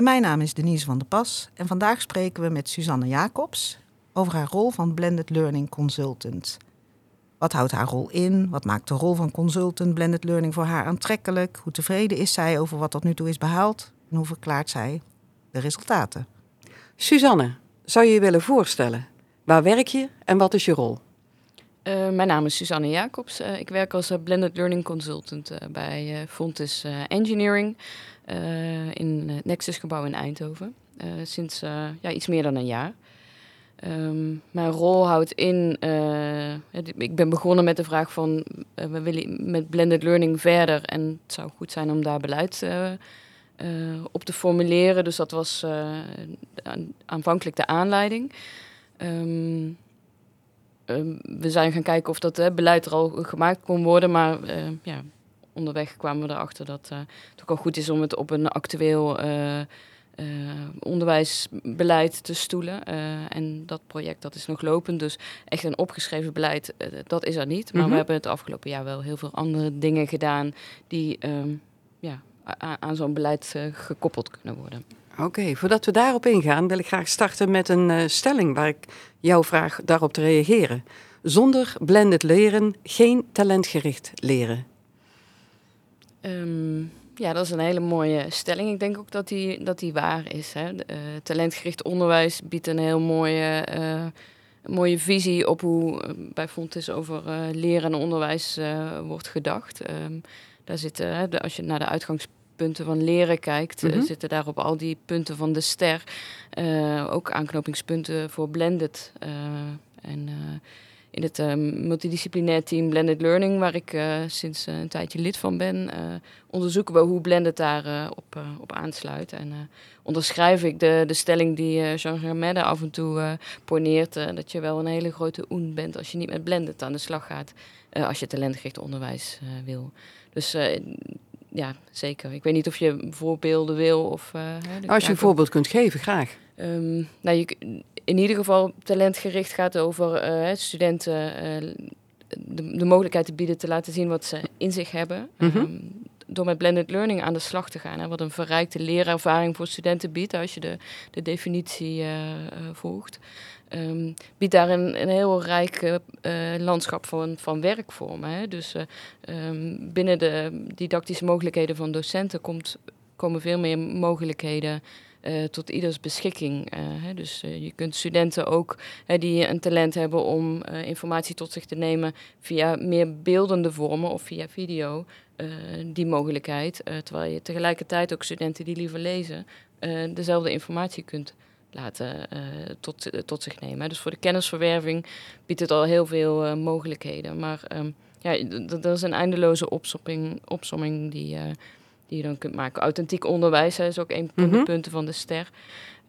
Mijn naam is Denise van der Pas en vandaag spreken we met Suzanne Jacobs over haar rol van Blended Learning Consultant. Wat houdt haar rol in? Wat maakt de rol van consultant Blended Learning voor haar aantrekkelijk? Hoe tevreden is zij over wat tot nu toe is behaald? En hoe verklaart zij de resultaten? Suzanne, zou je je willen voorstellen? Waar werk je en wat is je rol? Uh, mijn naam is Suzanne Jacobs. Uh, ik werk als uh, Blended Learning Consultant bij Fontis Engineering in het Nexus gebouw in Eindhoven. sinds ja, iets meer dan een jaar. Um, mijn rol houdt in, ik ben begonnen met de vraag van, we willen met blended learning verder en het zou goed zijn om daar beleid op te formuleren. Dus dat was aanvankelijk de aanleiding. Um, Ehm, we zijn gaan kijken of dat uh, beleid er al gemaakt kon worden. Maar uh, ja, onderweg kwamen we erachter dat uh, het ook al goed is om het op een actueel eh, onderwijsbeleid te stoelen. en dat project dat is nog lopend. Dus echt een opgeschreven beleid, dat is er niet. Maar we mhm. hebben het afgelopen jaar wel heel veel andere dingen gedaan die ehm, ja, aan zo'n beleid gekoppeld kunnen worden. Oké, voordat we daarop ingaan, wil ik graag starten met een uh, stelling waar ik jou vraag daarop te reageren. Zonder blended leren geen talentgericht leren. Um, ja, dat is een hele mooie stelling. Ik denk ook dat die, dat die waar is. Hè. Uh, talentgericht onderwijs biedt een heel mooie, uh, mooie visie op hoe bij Fontis over leren en onderwijs wordt gedacht. Um, daar zitten, als je naar de uitgangspunten punten van leren kijkt, mm zitten daar op al die punten van de ster uh, ook aanknopingspunten voor blended. Uh, en in het multidisciplinair team Blended Learning, waar ik sinds een tijdje lid van ben, onderzoeken we hoe blended daar op, op aansluit. En onderschrijf ik de, de stelling die Jean Germette af en toe poneert, dat je wel een hele grote oen bent als je niet met blended aan de slag gaat, als je talentgericht onderwijs wil. Dus ja, zeker. Ik weet niet of je voorbeelden wil of... Uh, Als je een voorbeeld kunt geven, graag. Um, nou, je, in ieder geval talentgericht gaat over uh, studenten uh, de, de, mogelijkheid te bieden te laten zien wat ze in zich hebben. Mm -hmm. um, door met blended learning aan de slag te gaan. Hè, wat een verrijkte leerervaring voor studenten biedt, als je de, de definitie volgt um, biedt daar een, heel rijk uh, landschap van, van werkvormen. Hè. Dus uh, um, binnen de didactische mogelijkheden van docenten komt, komen veel meer mogelijkheden tot ieders beschikking. Hè. Dus je kunt studenten ook die een talent hebben om informatie tot zich te nemen via meer beeldende vormen of via video, die mogelijkheid. terwijl je tegelijkertijd ook studenten die liever lezen, dezelfde informatie kunt laten uh, tot, uh, tot zich nemen. Dus voor de kennisverwerving biedt het al heel veel uh, mogelijkheden. Maar um, ja, dat is een eindeloze opsomming, opsomming die, die je dan kunt maken. Authentiek onderwijs is ook een van mm -hmm. de punten van de ster.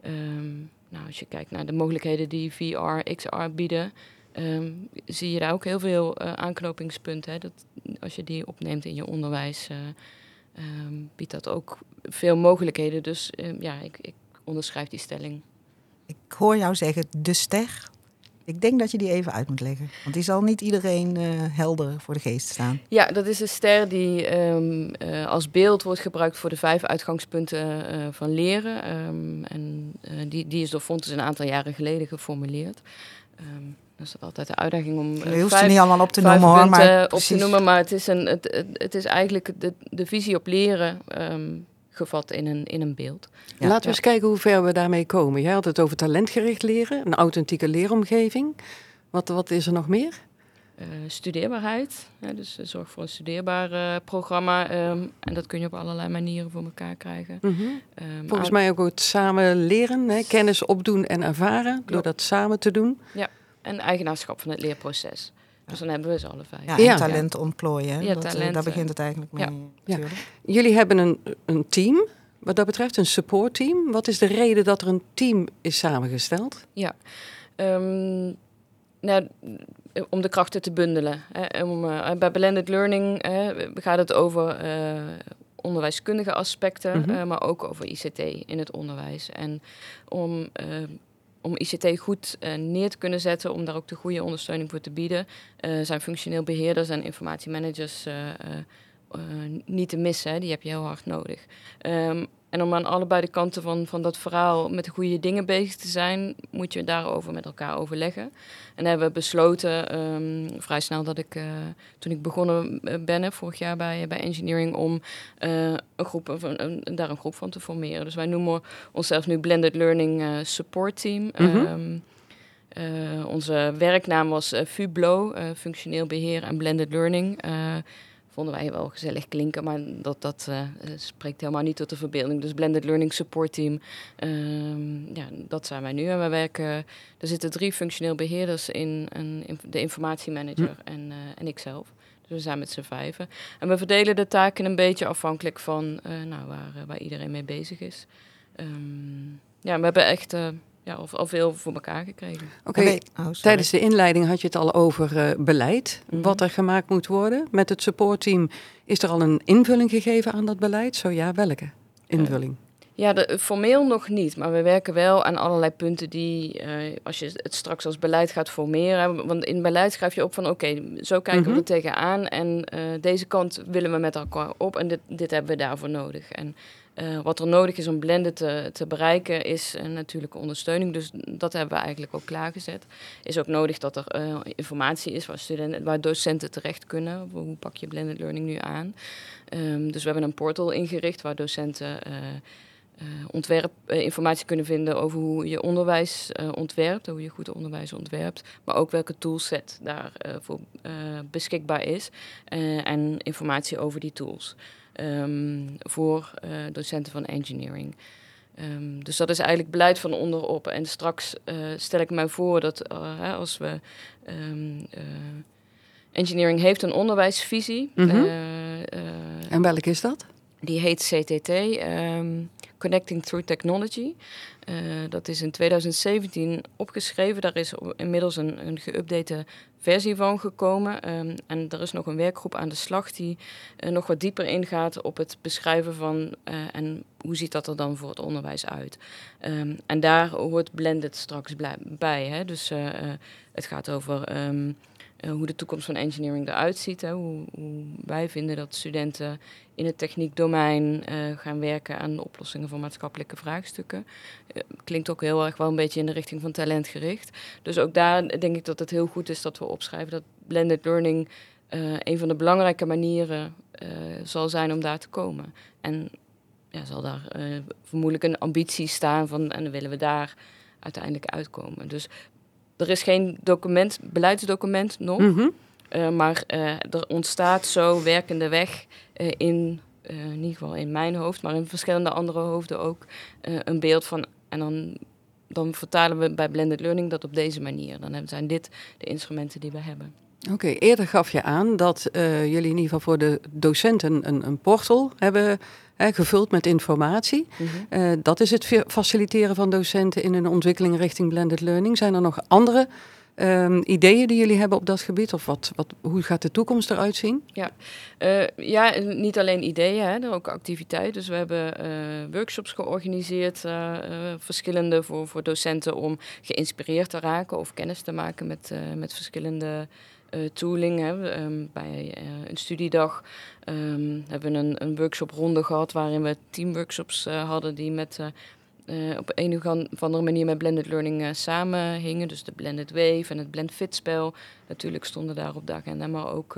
Um, nou, als je kijkt naar de mogelijkheden die VR, XR bieden, um, zie je daar ook heel veel aanknopingspunten. Hè? Dat, als je die opneemt in je onderwijs, biedt dat ook veel mogelijkheden. Dus ja, ik, ik onderschrijf die stelling. Ik hoor jou zeggen de ster. Ik denk dat je die even uit moet leggen. Want die zal niet iedereen uh, helder voor de geest staan. Ja, dat is een ster die um, uh, als beeld wordt gebruikt voor de vijf uitgangspunten uh, van leren. Um, en die, die is door Fontes een aantal jaren geleden geformuleerd. Um, dat is altijd de uitdaging om. Je hoeft vijf, ze niet allemaal op te noemen hoor. Maar op te noemen, maar het is, een, het, het is eigenlijk de, de visie op leren gevat in een, in een beeld. Ja, Laten we eens kijken hoe ver we daarmee komen. Jij had het over talentgericht leren, een authentieke leeromgeving. Wat, wat is er nog meer? Uh, studeerbaarheid. dus uh, zorg voor een studeerbaar uh, programma. Um, en dat kun je op allerlei manieren voor elkaar krijgen. Mm -hmm. um, Volgens mij ook het samen leren, hè? kennis opdoen en ervaren. Klopt. Door dat samen te doen. Ja, en eigenaarschap van het leerproces. Dus dan hebben we ze alle vijf. Ja, en ja. talent ontplooien. Ja, dat, talent, daar begint het eigenlijk mee. Ja. Jullie hebben een, een team wat dat betreft een supportteam. Wat is de reden dat er een team is samengesteld? Ja, um, nou, om de krachten te bundelen. Hè. Om, uh, bij blended learning gaat het over uh, onderwijskundige aspecten, mm -hmm. maar ook over ICT in het onderwijs. En om om ICT goed uh, neer te kunnen zetten, om daar ook de goede ondersteuning voor te bieden, uh, zijn functioneel beheerders en informatiemanagers uh, niet te missen. Die heb je heel hard nodig. Um, en om aan allebei de kanten van, van dat verhaal met de goede dingen bezig te zijn, moet je daarover met elkaar overleggen. En hebben we besloten um, vrij snel dat ik, uh, toen ik begonnen ben, vorig jaar bij, bij engineering, om uh, een groep, een, een, daar een groep van te formeren. Dus wij noemen onszelf nu Blended Learning uh, Support Team. Mm -hmm. um, onze werknaam was FUBLO, functioneel beheer en blended learning vonden wij wel gezellig klinken, maar dat, dat uh, spreekt helemaal niet tot de verbeelding. Dus Blended Learning Support Team, uh, ja, dat zijn wij nu. En we werken, er zitten drie functioneel beheerders in, een, de informatiemanager hm. en, uh, en ikzelf. Dus we zijn met z'n vijven. En we verdelen de taken een beetje afhankelijk van nou, waar, waar iedereen mee bezig is. Um, ja, we hebben echt ja, of al veel voor elkaar gekregen. Oké, okay. oh, tijdens de inleiding had je het al over uh, beleid, mm -hmm. wat er gemaakt moet worden. Met het supportteam is er al een invulling gegeven aan dat beleid? Zo ja, welke invulling? Uh, ja, de, formeel nog niet, maar we werken wel aan allerlei punten die, uh, als je het straks als beleid gaat formeren, want in beleid schrijf je op van oké, okay, zo kijken mm -hmm. we er tegenaan en deze kant willen we met elkaar op en dit, dit hebben we daarvoor nodig. En uh, wat er nodig is om blenden te, te bereiken, is uh, natuurlijke ondersteuning. Dus dat hebben we eigenlijk ook klaargezet. Is ook nodig dat er uh, informatie is waar, studenten, waar docenten terecht kunnen. Hoe pak je blended learning nu aan? Um, dus we hebben een portal ingericht waar docenten ontwerp, informatie kunnen vinden over hoe je onderwijs ontwerpt, hoe je goed onderwijs ontwerpt, maar ook welke toolset daarvoor beschikbaar is en informatie over die tools um, voor uh, docenten van engineering. Um, dus dat is eigenlijk beleid van onderop. En straks uh, stel ik mij voor dat uh, als we. Um, engineering heeft een onderwijsvisie. Mm -hmm. en welke is dat? Die heet CTT, Connecting Through Technology. Uh, dat is in 2017 opgeschreven. Daar is inmiddels een, een geüpdate versie van gekomen. Um, en er is nog een werkgroep aan de slag die uh, nog wat dieper ingaat op het beschrijven van uh, en hoe ziet dat er dan voor het onderwijs uit. Um, en daar hoort blended straks bij. Hè? Dus het gaat over um, uh, hoe de toekomst van engineering eruit ziet. Hè. Hoe, hoe, wij vinden dat studenten in het techniekdomein uh, gaan werken aan oplossingen van maatschappelijke vraagstukken. Uh, klinkt ook heel erg wel een beetje in de richting van talentgericht. Dus ook daar denk ik dat het heel goed is dat we opschrijven dat blended learning een van de belangrijke manieren zal zijn om daar te komen. En ja, zal daar vermoedelijk een ambitie staan van en dan willen we daar uiteindelijk uitkomen. Dus er is geen document, beleidsdocument nog. Mm -hmm. uh, maar uh, er ontstaat zo werkende weg uh, in, in ieder geval in mijn hoofd, maar in verschillende andere hoofden ook, een beeld van. En dan, dan vertalen we bij blended learning dat op deze manier. Dan zijn dit de instrumenten die we hebben. Oké, okay, eerder gaf je aan dat jullie in ieder geval voor de docenten een, een portal hebben gevuld met informatie. Mm -hmm. uh, dat is het faciliteren van docenten in een ontwikkeling richting blended learning. Zijn er nog andere um, ideeën die jullie hebben op dat gebied? Of wat, wat, hoe gaat de toekomst eruit zien? Ja, uh, ja niet alleen ideeën, hè, ook activiteiten. Dus we hebben uh, workshops georganiseerd, verschillende voor, voor docenten om geïnspireerd te raken of kennis te maken met, met verschillende tooling. Hè. Um, bij uh, een studiedag um, hebben we een, een workshopronde gehad waarin we teamworkshops uh, hadden die met, op een of andere manier met blended learning samenhingen. Dus de blended wave en het blend fit spel. Natuurlijk stonden daar op de agenda, maar ook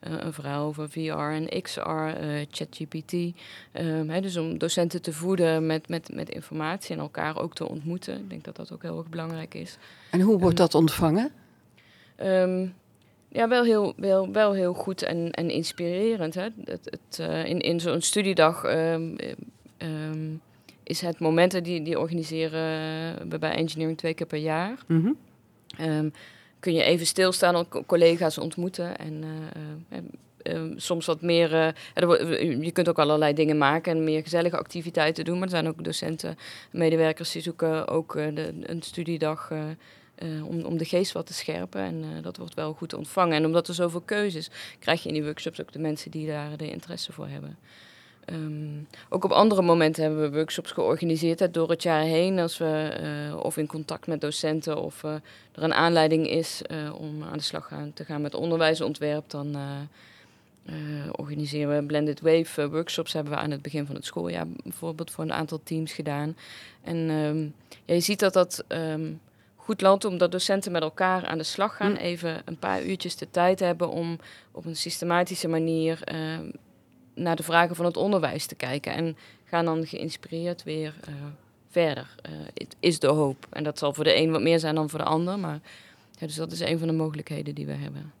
een verhaal over VR en XR, ChatGPT. Um, dus om docenten te voeden met, met, met informatie en elkaar ook te ontmoeten. Ik denk dat dat ook heel erg belangrijk is. En hoe wordt dat ontvangen? Um, ja, wel heel, wel, wel heel goed en, en inspirerend. Hè? Het, het, uh, in in zo'n studiedag um, um, is het momenten die, die organiseren we bij Engineering twee keer per jaar. Mm -hmm. um, kun je even stilstaan collega's ontmoeten. En uh, ehm, soms wat meer. Uh, je kunt ook allerlei dingen maken en meer gezellige activiteiten doen. Maar er zijn ook docenten, medewerkers die zoeken ook de, een studiedag. Om, om de geest wat te scherpen. En dat wordt wel goed ontvangen. En omdat er zoveel keuzes krijg je in die workshops ook de mensen die daar de interesse voor hebben. Um, ook op andere momenten hebben we workshops georganiseerd door het jaar heen. Als we uh, of in contact met docenten of er een aanleiding is om aan de slag gaan, te gaan met onderwijsontwerp, dan organiseren we Blended Wave workshops. Hebben we aan het begin van het schooljaar bijvoorbeeld voor een aantal teams gedaan. En um, ja, je ziet dat dat um, goed landt omdat docenten met elkaar aan de slag gaan. Mm. Even een paar uurtjes de tijd hebben om op een systematische manier naar de vragen van het onderwijs te kijken. En gaan dan geïnspireerd weer uh, verder. Uh, het is de hoop. En dat zal voor de een wat meer zijn dan voor de ander. Maar ja, dus dat is een van de mogelijkheden die we hebben.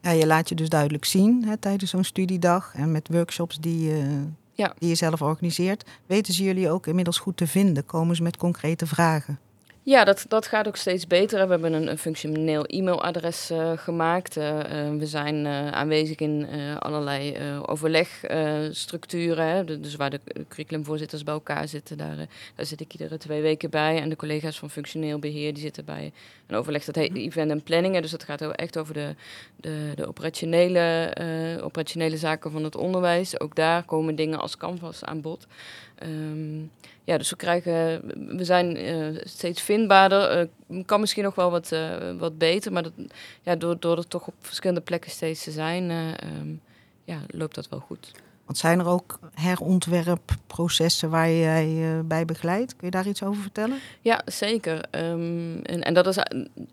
Ja, je laat je dus duidelijk zien hè, tijdens zo'n studiedag en met workshops die, ja. die je zelf organiseert. Weten ze jullie ook inmiddels goed te vinden? Komen ze met concrete vragen? Ja, dat, dat gaat ook steeds beter. We hebben een, een functioneel e-mailadres uh, gemaakt. Uh, we zijn aanwezig in allerlei overlegstructuren. dus waar de curriculumvoorzitters bij elkaar zitten, daar, daar zit ik iedere twee weken bij. En de collega's van functioneel beheer die zitten bij een overleg dat heet event en planning. Dus dat gaat echt over de, de, de operationele, operationele zaken van het onderwijs. Ook daar komen dingen als canvas aan bod. Um, ja, dus we krijgen, we zijn uh, steeds vindbaarder. Uh, kan misschien nog wel wat, uh, wat beter, maar dat, ja, door, door er toch op verschillende plekken steeds te zijn, um, ja, loopt dat wel goed. Want zijn er ook herontwerpprocessen waar jij uh, bij begeleidt? Kun je daar iets over vertellen? Ja, zeker. Um, en, en dat, is,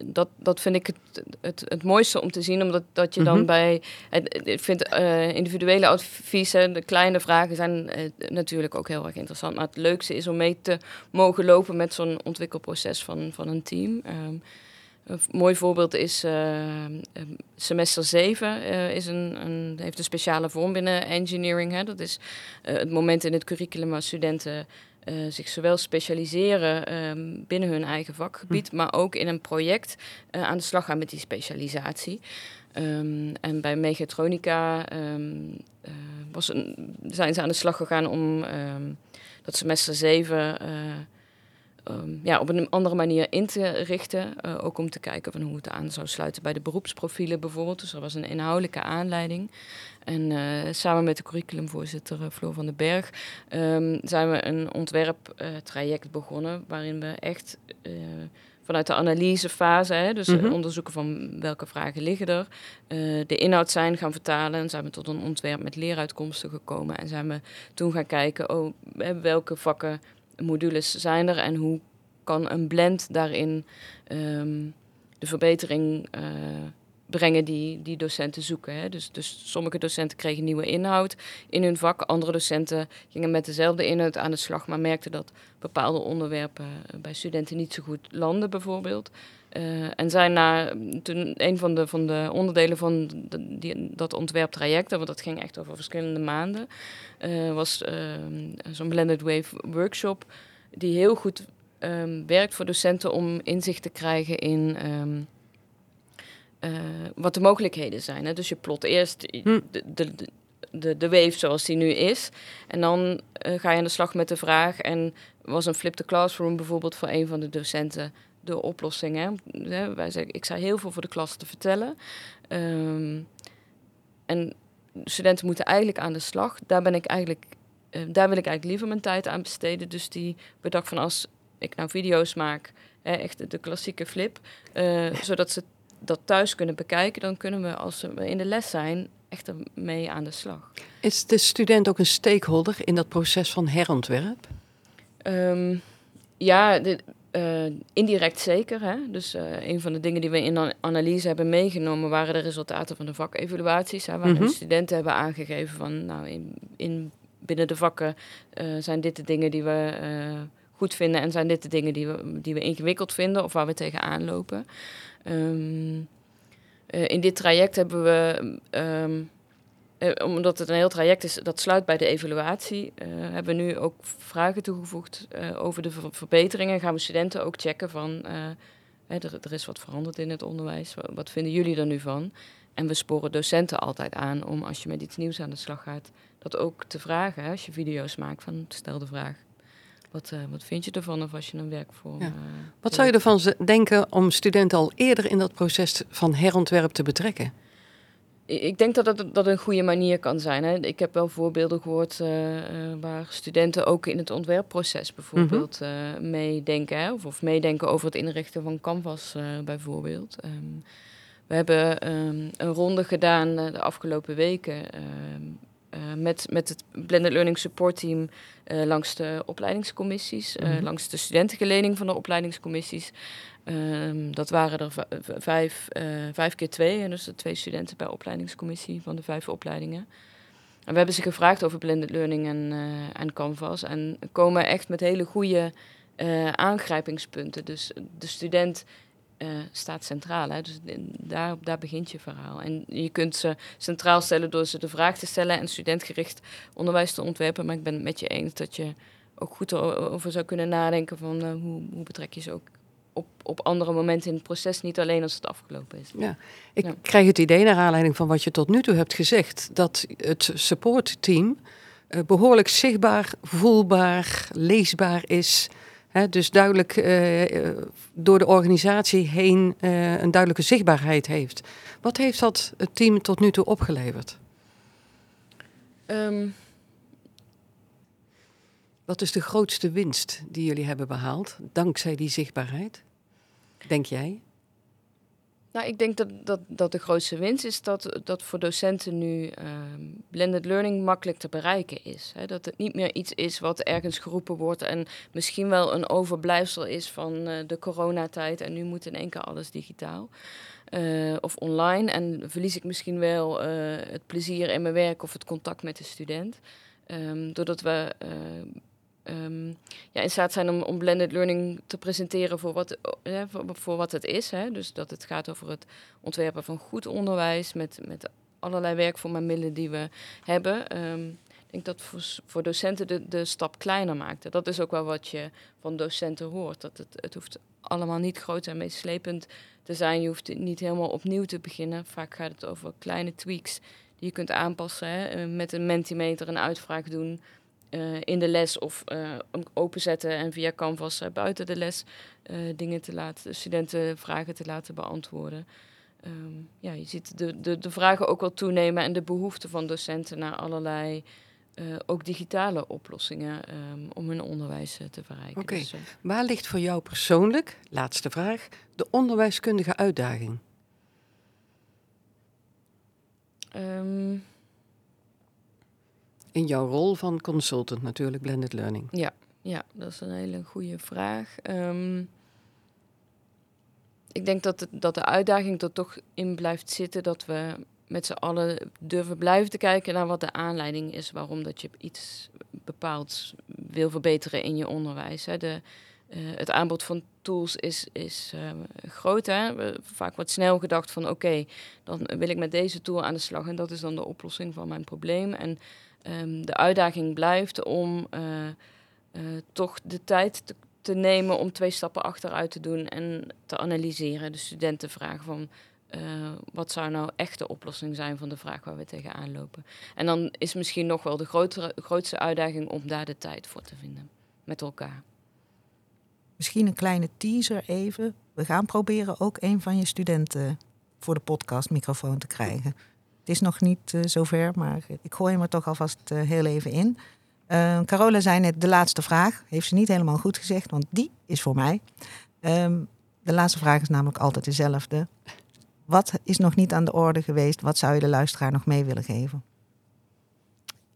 dat, dat vind ik het, het, het mooiste om te zien, omdat dat je dan mm -hmm. bij. Ik vind uh, individuele adviezen, de kleine vragen zijn uh, natuurlijk ook heel erg interessant. Maar het leukste is om mee te mogen lopen met zo'n ontwikkelproces van, van een team. Um, een mooi voorbeeld is uh, semester 7 uh, is een, een, heeft een speciale vorm binnen engineering. Hè. Dat is uh, het moment in het curriculum waar studenten zich zowel specialiseren ehm, binnen hun eigen vakgebied, hm. maar ook in een project aan de slag gaan met die specialisatie. Um, en bij Mechatronica um, was een, zijn ze aan de slag gegaan om dat semester 7 um, ja, op een andere manier in te richten. Uh, ook om te kijken van hoe het aan zou sluiten bij de beroepsprofielen bijvoorbeeld. Dus er was een inhoudelijke aanleiding. En uh, samen met de curriculumvoorzitter uh, Floor van den Berg um, zijn we een ontwerptraject begonnen. Waarin we echt vanuit de analysefase, hè, dus mm -hmm. onderzoeken van welke vragen liggen er, de inhoud zijn gaan vertalen. En zijn we tot een ontwerp met leeruitkomsten gekomen. En zijn we toen gaan kijken, oh, welke vakken modules zijn er en hoe kan een blend daarin um, de verbetering uh, brengen die, die docenten zoeken. Hè. Dus, dus sommige docenten kregen nieuwe inhoud in hun vak, andere docenten gingen met dezelfde inhoud aan de slag, maar merkten dat bepaalde onderwerpen bij studenten niet zo goed landen, bijvoorbeeld. Uh, en zijn na toen een van de, van de onderdelen van de, die, dat ontwerptraject, want dat ging echt over verschillende maanden, uh, was uh, zo'n Blended Wave workshop, die heel goed um, werkt voor docenten om inzicht te krijgen in um, wat de mogelijkheden zijn. Hè? Dus je plot eerst hm. de, de, de, de wave zoals die nu is, en dan ga je aan de slag met de vraag. En was een flip the classroom bijvoorbeeld voor een van de docenten de oplossing. Hè? Wij zeggen, ik zei heel veel voor de klas te vertellen. Um, en studenten moeten eigenlijk aan de slag. Daar ben ik eigenlijk, uh, daar wil ik eigenlijk liever mijn tijd aan besteden. Dus die bedacht van als ik nou video's maak, hè, echt de, klassieke flip, uh, zodat ze dat thuis kunnen bekijken, dan kunnen we als we in de les zijn echt ermee aan de slag. Is de student ook een stakeholder in dat proces van herontwerp? Um, ja, de, uh, indirect zeker. Hè? Dus uh, een van de dingen die we in de analyse hebben meegenomen waren de resultaten van de vakevaluaties. Hè, waar mm -hmm. studenten hebben aangegeven van nou, in, in binnen de vakken uh, zijn dit de dingen die we goed vinden en zijn dit de dingen die we, die we ingewikkeld vinden of waar we tegenaan lopen. Um, in dit traject hebben we um, uh, omdat het een heel traject is, dat sluit bij de evaluatie, uh, hebben we nu ook vragen toegevoegd uh, over de ver verbeteringen. Gaan we studenten ook checken van, er, er, is wat veranderd in het onderwijs, wat, wat, vinden jullie er nu van? en we sporen docenten altijd aan om als je met iets nieuws aan de slag gaat, dat ook te vragen. Hè, als je video's maakt, van stel de vraag. Wat, wat vind je ervan of als je een werkvorm... Ja. Wat zou je ervan denken om studenten al eerder in dat proces van herontwerp te betrekken? Ik denk dat dat, dat een goede manier kan zijn. Hè. Ik heb wel voorbeelden gehoord uh, waar studenten ook in het ontwerpproces bijvoorbeeld mm meedenken. Hè, of, of, meedenken over het inrichten van Canvas bijvoorbeeld. Um, we hebben um, een ronde gedaan de afgelopen weken uh, met, met het Blended Learning Support Team uh, langs de opleidingscommissies, mm -hmm. langs de studentengeleding van de opleidingscommissies. Um, dat waren er vijf, vijf keer twee, en dus de twee studenten per opleidingscommissie van de vijf opleidingen. En we hebben ze gevraagd over blended learning en, en Canvas en komen echt met hele goede aangrijpingspunten. Dus de student uh, staat centraal. Hè? Dus daar, daar begint je verhaal. En je kunt ze centraal stellen door ze de vraag te stellen en studentgericht onderwijs te ontwerpen. Maar ik ben het met je eens dat je ook goed over zou kunnen nadenken van uh, hoe, hoe betrek je ze ook op, op andere momenten in het proces, niet alleen als het afgelopen is. Ja, ik ja. krijg het idee naar aanleiding van wat je tot nu toe hebt gezegd, dat het supportteam uh, behoorlijk zichtbaar, voelbaar, leesbaar is dus duidelijk uh, door de organisatie heen uh, een duidelijke zichtbaarheid heeft. Wat heeft dat het team tot nu toe opgeleverd? Um. Wat is de grootste winst die jullie hebben behaald dankzij die zichtbaarheid? Denk jij? Nou, ik denk dat, dat, dat de grootste winst is dat, dat voor docenten nu uh, blended learning makkelijk te bereiken is. Dat het niet meer iets is wat ergens geroepen wordt en misschien wel een overblijfsel is van uh, de coronatijd en nu moet in één keer alles digitaal. Uh, of online en verlies ik misschien wel uh, het plezier in mijn werk of het contact met de student. Um, doordat we um, ja, in staat zijn om, blended learning te presenteren voor wat, uh, voor, wat het is. Hè. Dus dat het gaat over het ontwerpen van goed onderwijs met, met allerlei werkvormen en middelen die we hebben. Um, ik denk dat voor, voor docenten de, de stap kleiner maakt. Dat is ook wel wat je van docenten hoort. Dat het, het hoeft allemaal niet groot en meeslepend te zijn. Je hoeft niet helemaal opnieuw te beginnen. Vaak gaat het over kleine tweaks die je kunt aanpassen. Hè. Eh, met een mentimeter een uitvraag doen uh, in de les of uh, openzetten en via Canvas uh, buiten de les dingen te laten, studenten vragen te laten beantwoorden. Um, ja, je ziet de, de, de vragen ook wel toenemen en de behoefte van docenten naar allerlei ook digitale oplossingen um, om hun onderwijs te verrijken. Oké, okay. dus, waar ligt voor jou persoonlijk, laatste vraag, de onderwijskundige uitdaging? Um, in jouw rol van consultant natuurlijk, blended learning? Ja, ja dat is een hele goede vraag. Um, ik denk dat, het, dat de uitdaging er toch in blijft zitten dat we met z'n allen durven blijven te kijken naar wat de aanleiding is waarom dat je iets bepaald wil verbeteren in je onderwijs. Hè. De, uh, het aanbod van tools is, is uh, groot. Hè? Vaak wordt snel gedacht van oké, dan wil ik met deze tool aan de slag en dat is dan de oplossing van mijn probleem. En um, de uitdaging blijft om uh, uh, toch de tijd te, nemen om twee stappen achteruit te doen en te analyseren. De studenten vragen van uh, wat zou nou echt de oplossing zijn van de vraag waar we tegenaan lopen. En dan is misschien nog wel de grootste uitdaging om daar de tijd voor te vinden met elkaar. Misschien een kleine teaser even. We gaan proberen ook een van je studenten voor de podcastmicrofoon te krijgen. Het is nog niet uh, zover, maar ik gooi hem er toch alvast uh, heel even in. Uh, Carola zei net de laatste vraag. Heeft ze niet helemaal goed gezegd, want die is voor mij. Um, de laatste vraag is namelijk altijd dezelfde. Wat is nog niet aan de orde geweest? Wat zou je de luisteraar nog mee willen geven?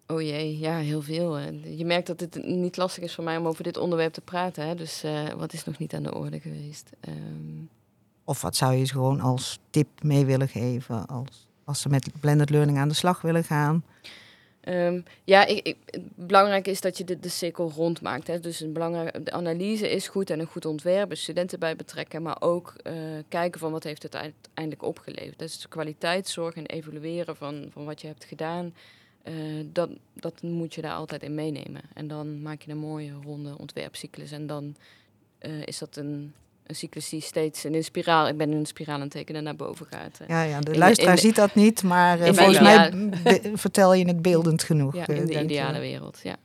Oh jee, ja, heel veel. Je merkt dat het niet lastig is voor mij om over dit onderwerp te praten. Hè? Dus wat is nog niet aan de orde geweest? Um... Of wat zou je ze gewoon als tip mee willen geven? Als als ze met blended learning aan de slag willen gaan? Um, ja, ik, ik, belangrijk is dat je de, de cirkel rond maakt. Hè. Dus een belangrijke de analyse is goed en een goed ontwerp, studenten bij betrekken, maar ook uh, kijken van wat heeft het uiteindelijk opgeleverd. Dus kwaliteitszorg en evalueren van, van wat je hebt gedaan, uh, dat, dat moet je daar altijd in meenemen. En dan maak je een mooie ronde ontwerpcyclus en dan uh, is dat een een cyclus die steeds in een spiraal, ik ben in een spiraal aan het tekenen, naar boven gaat. Ja, ja de In- luisteraar in- ziet dat niet, maar eh, volgens mij be- vertel je het beeldend genoeg. Ja, eh, in de ideale wereld, ja.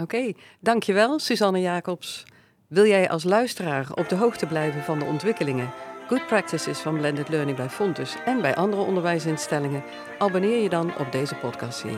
Oké, dankjewel Suzanne Jacobs. Wil jij als luisteraar op de hoogte blijven van de ontwikkelingen, good practices van blended learning bij Fontus en bij andere onderwijsinstellingen? Abonneer je dan op deze podcastserie.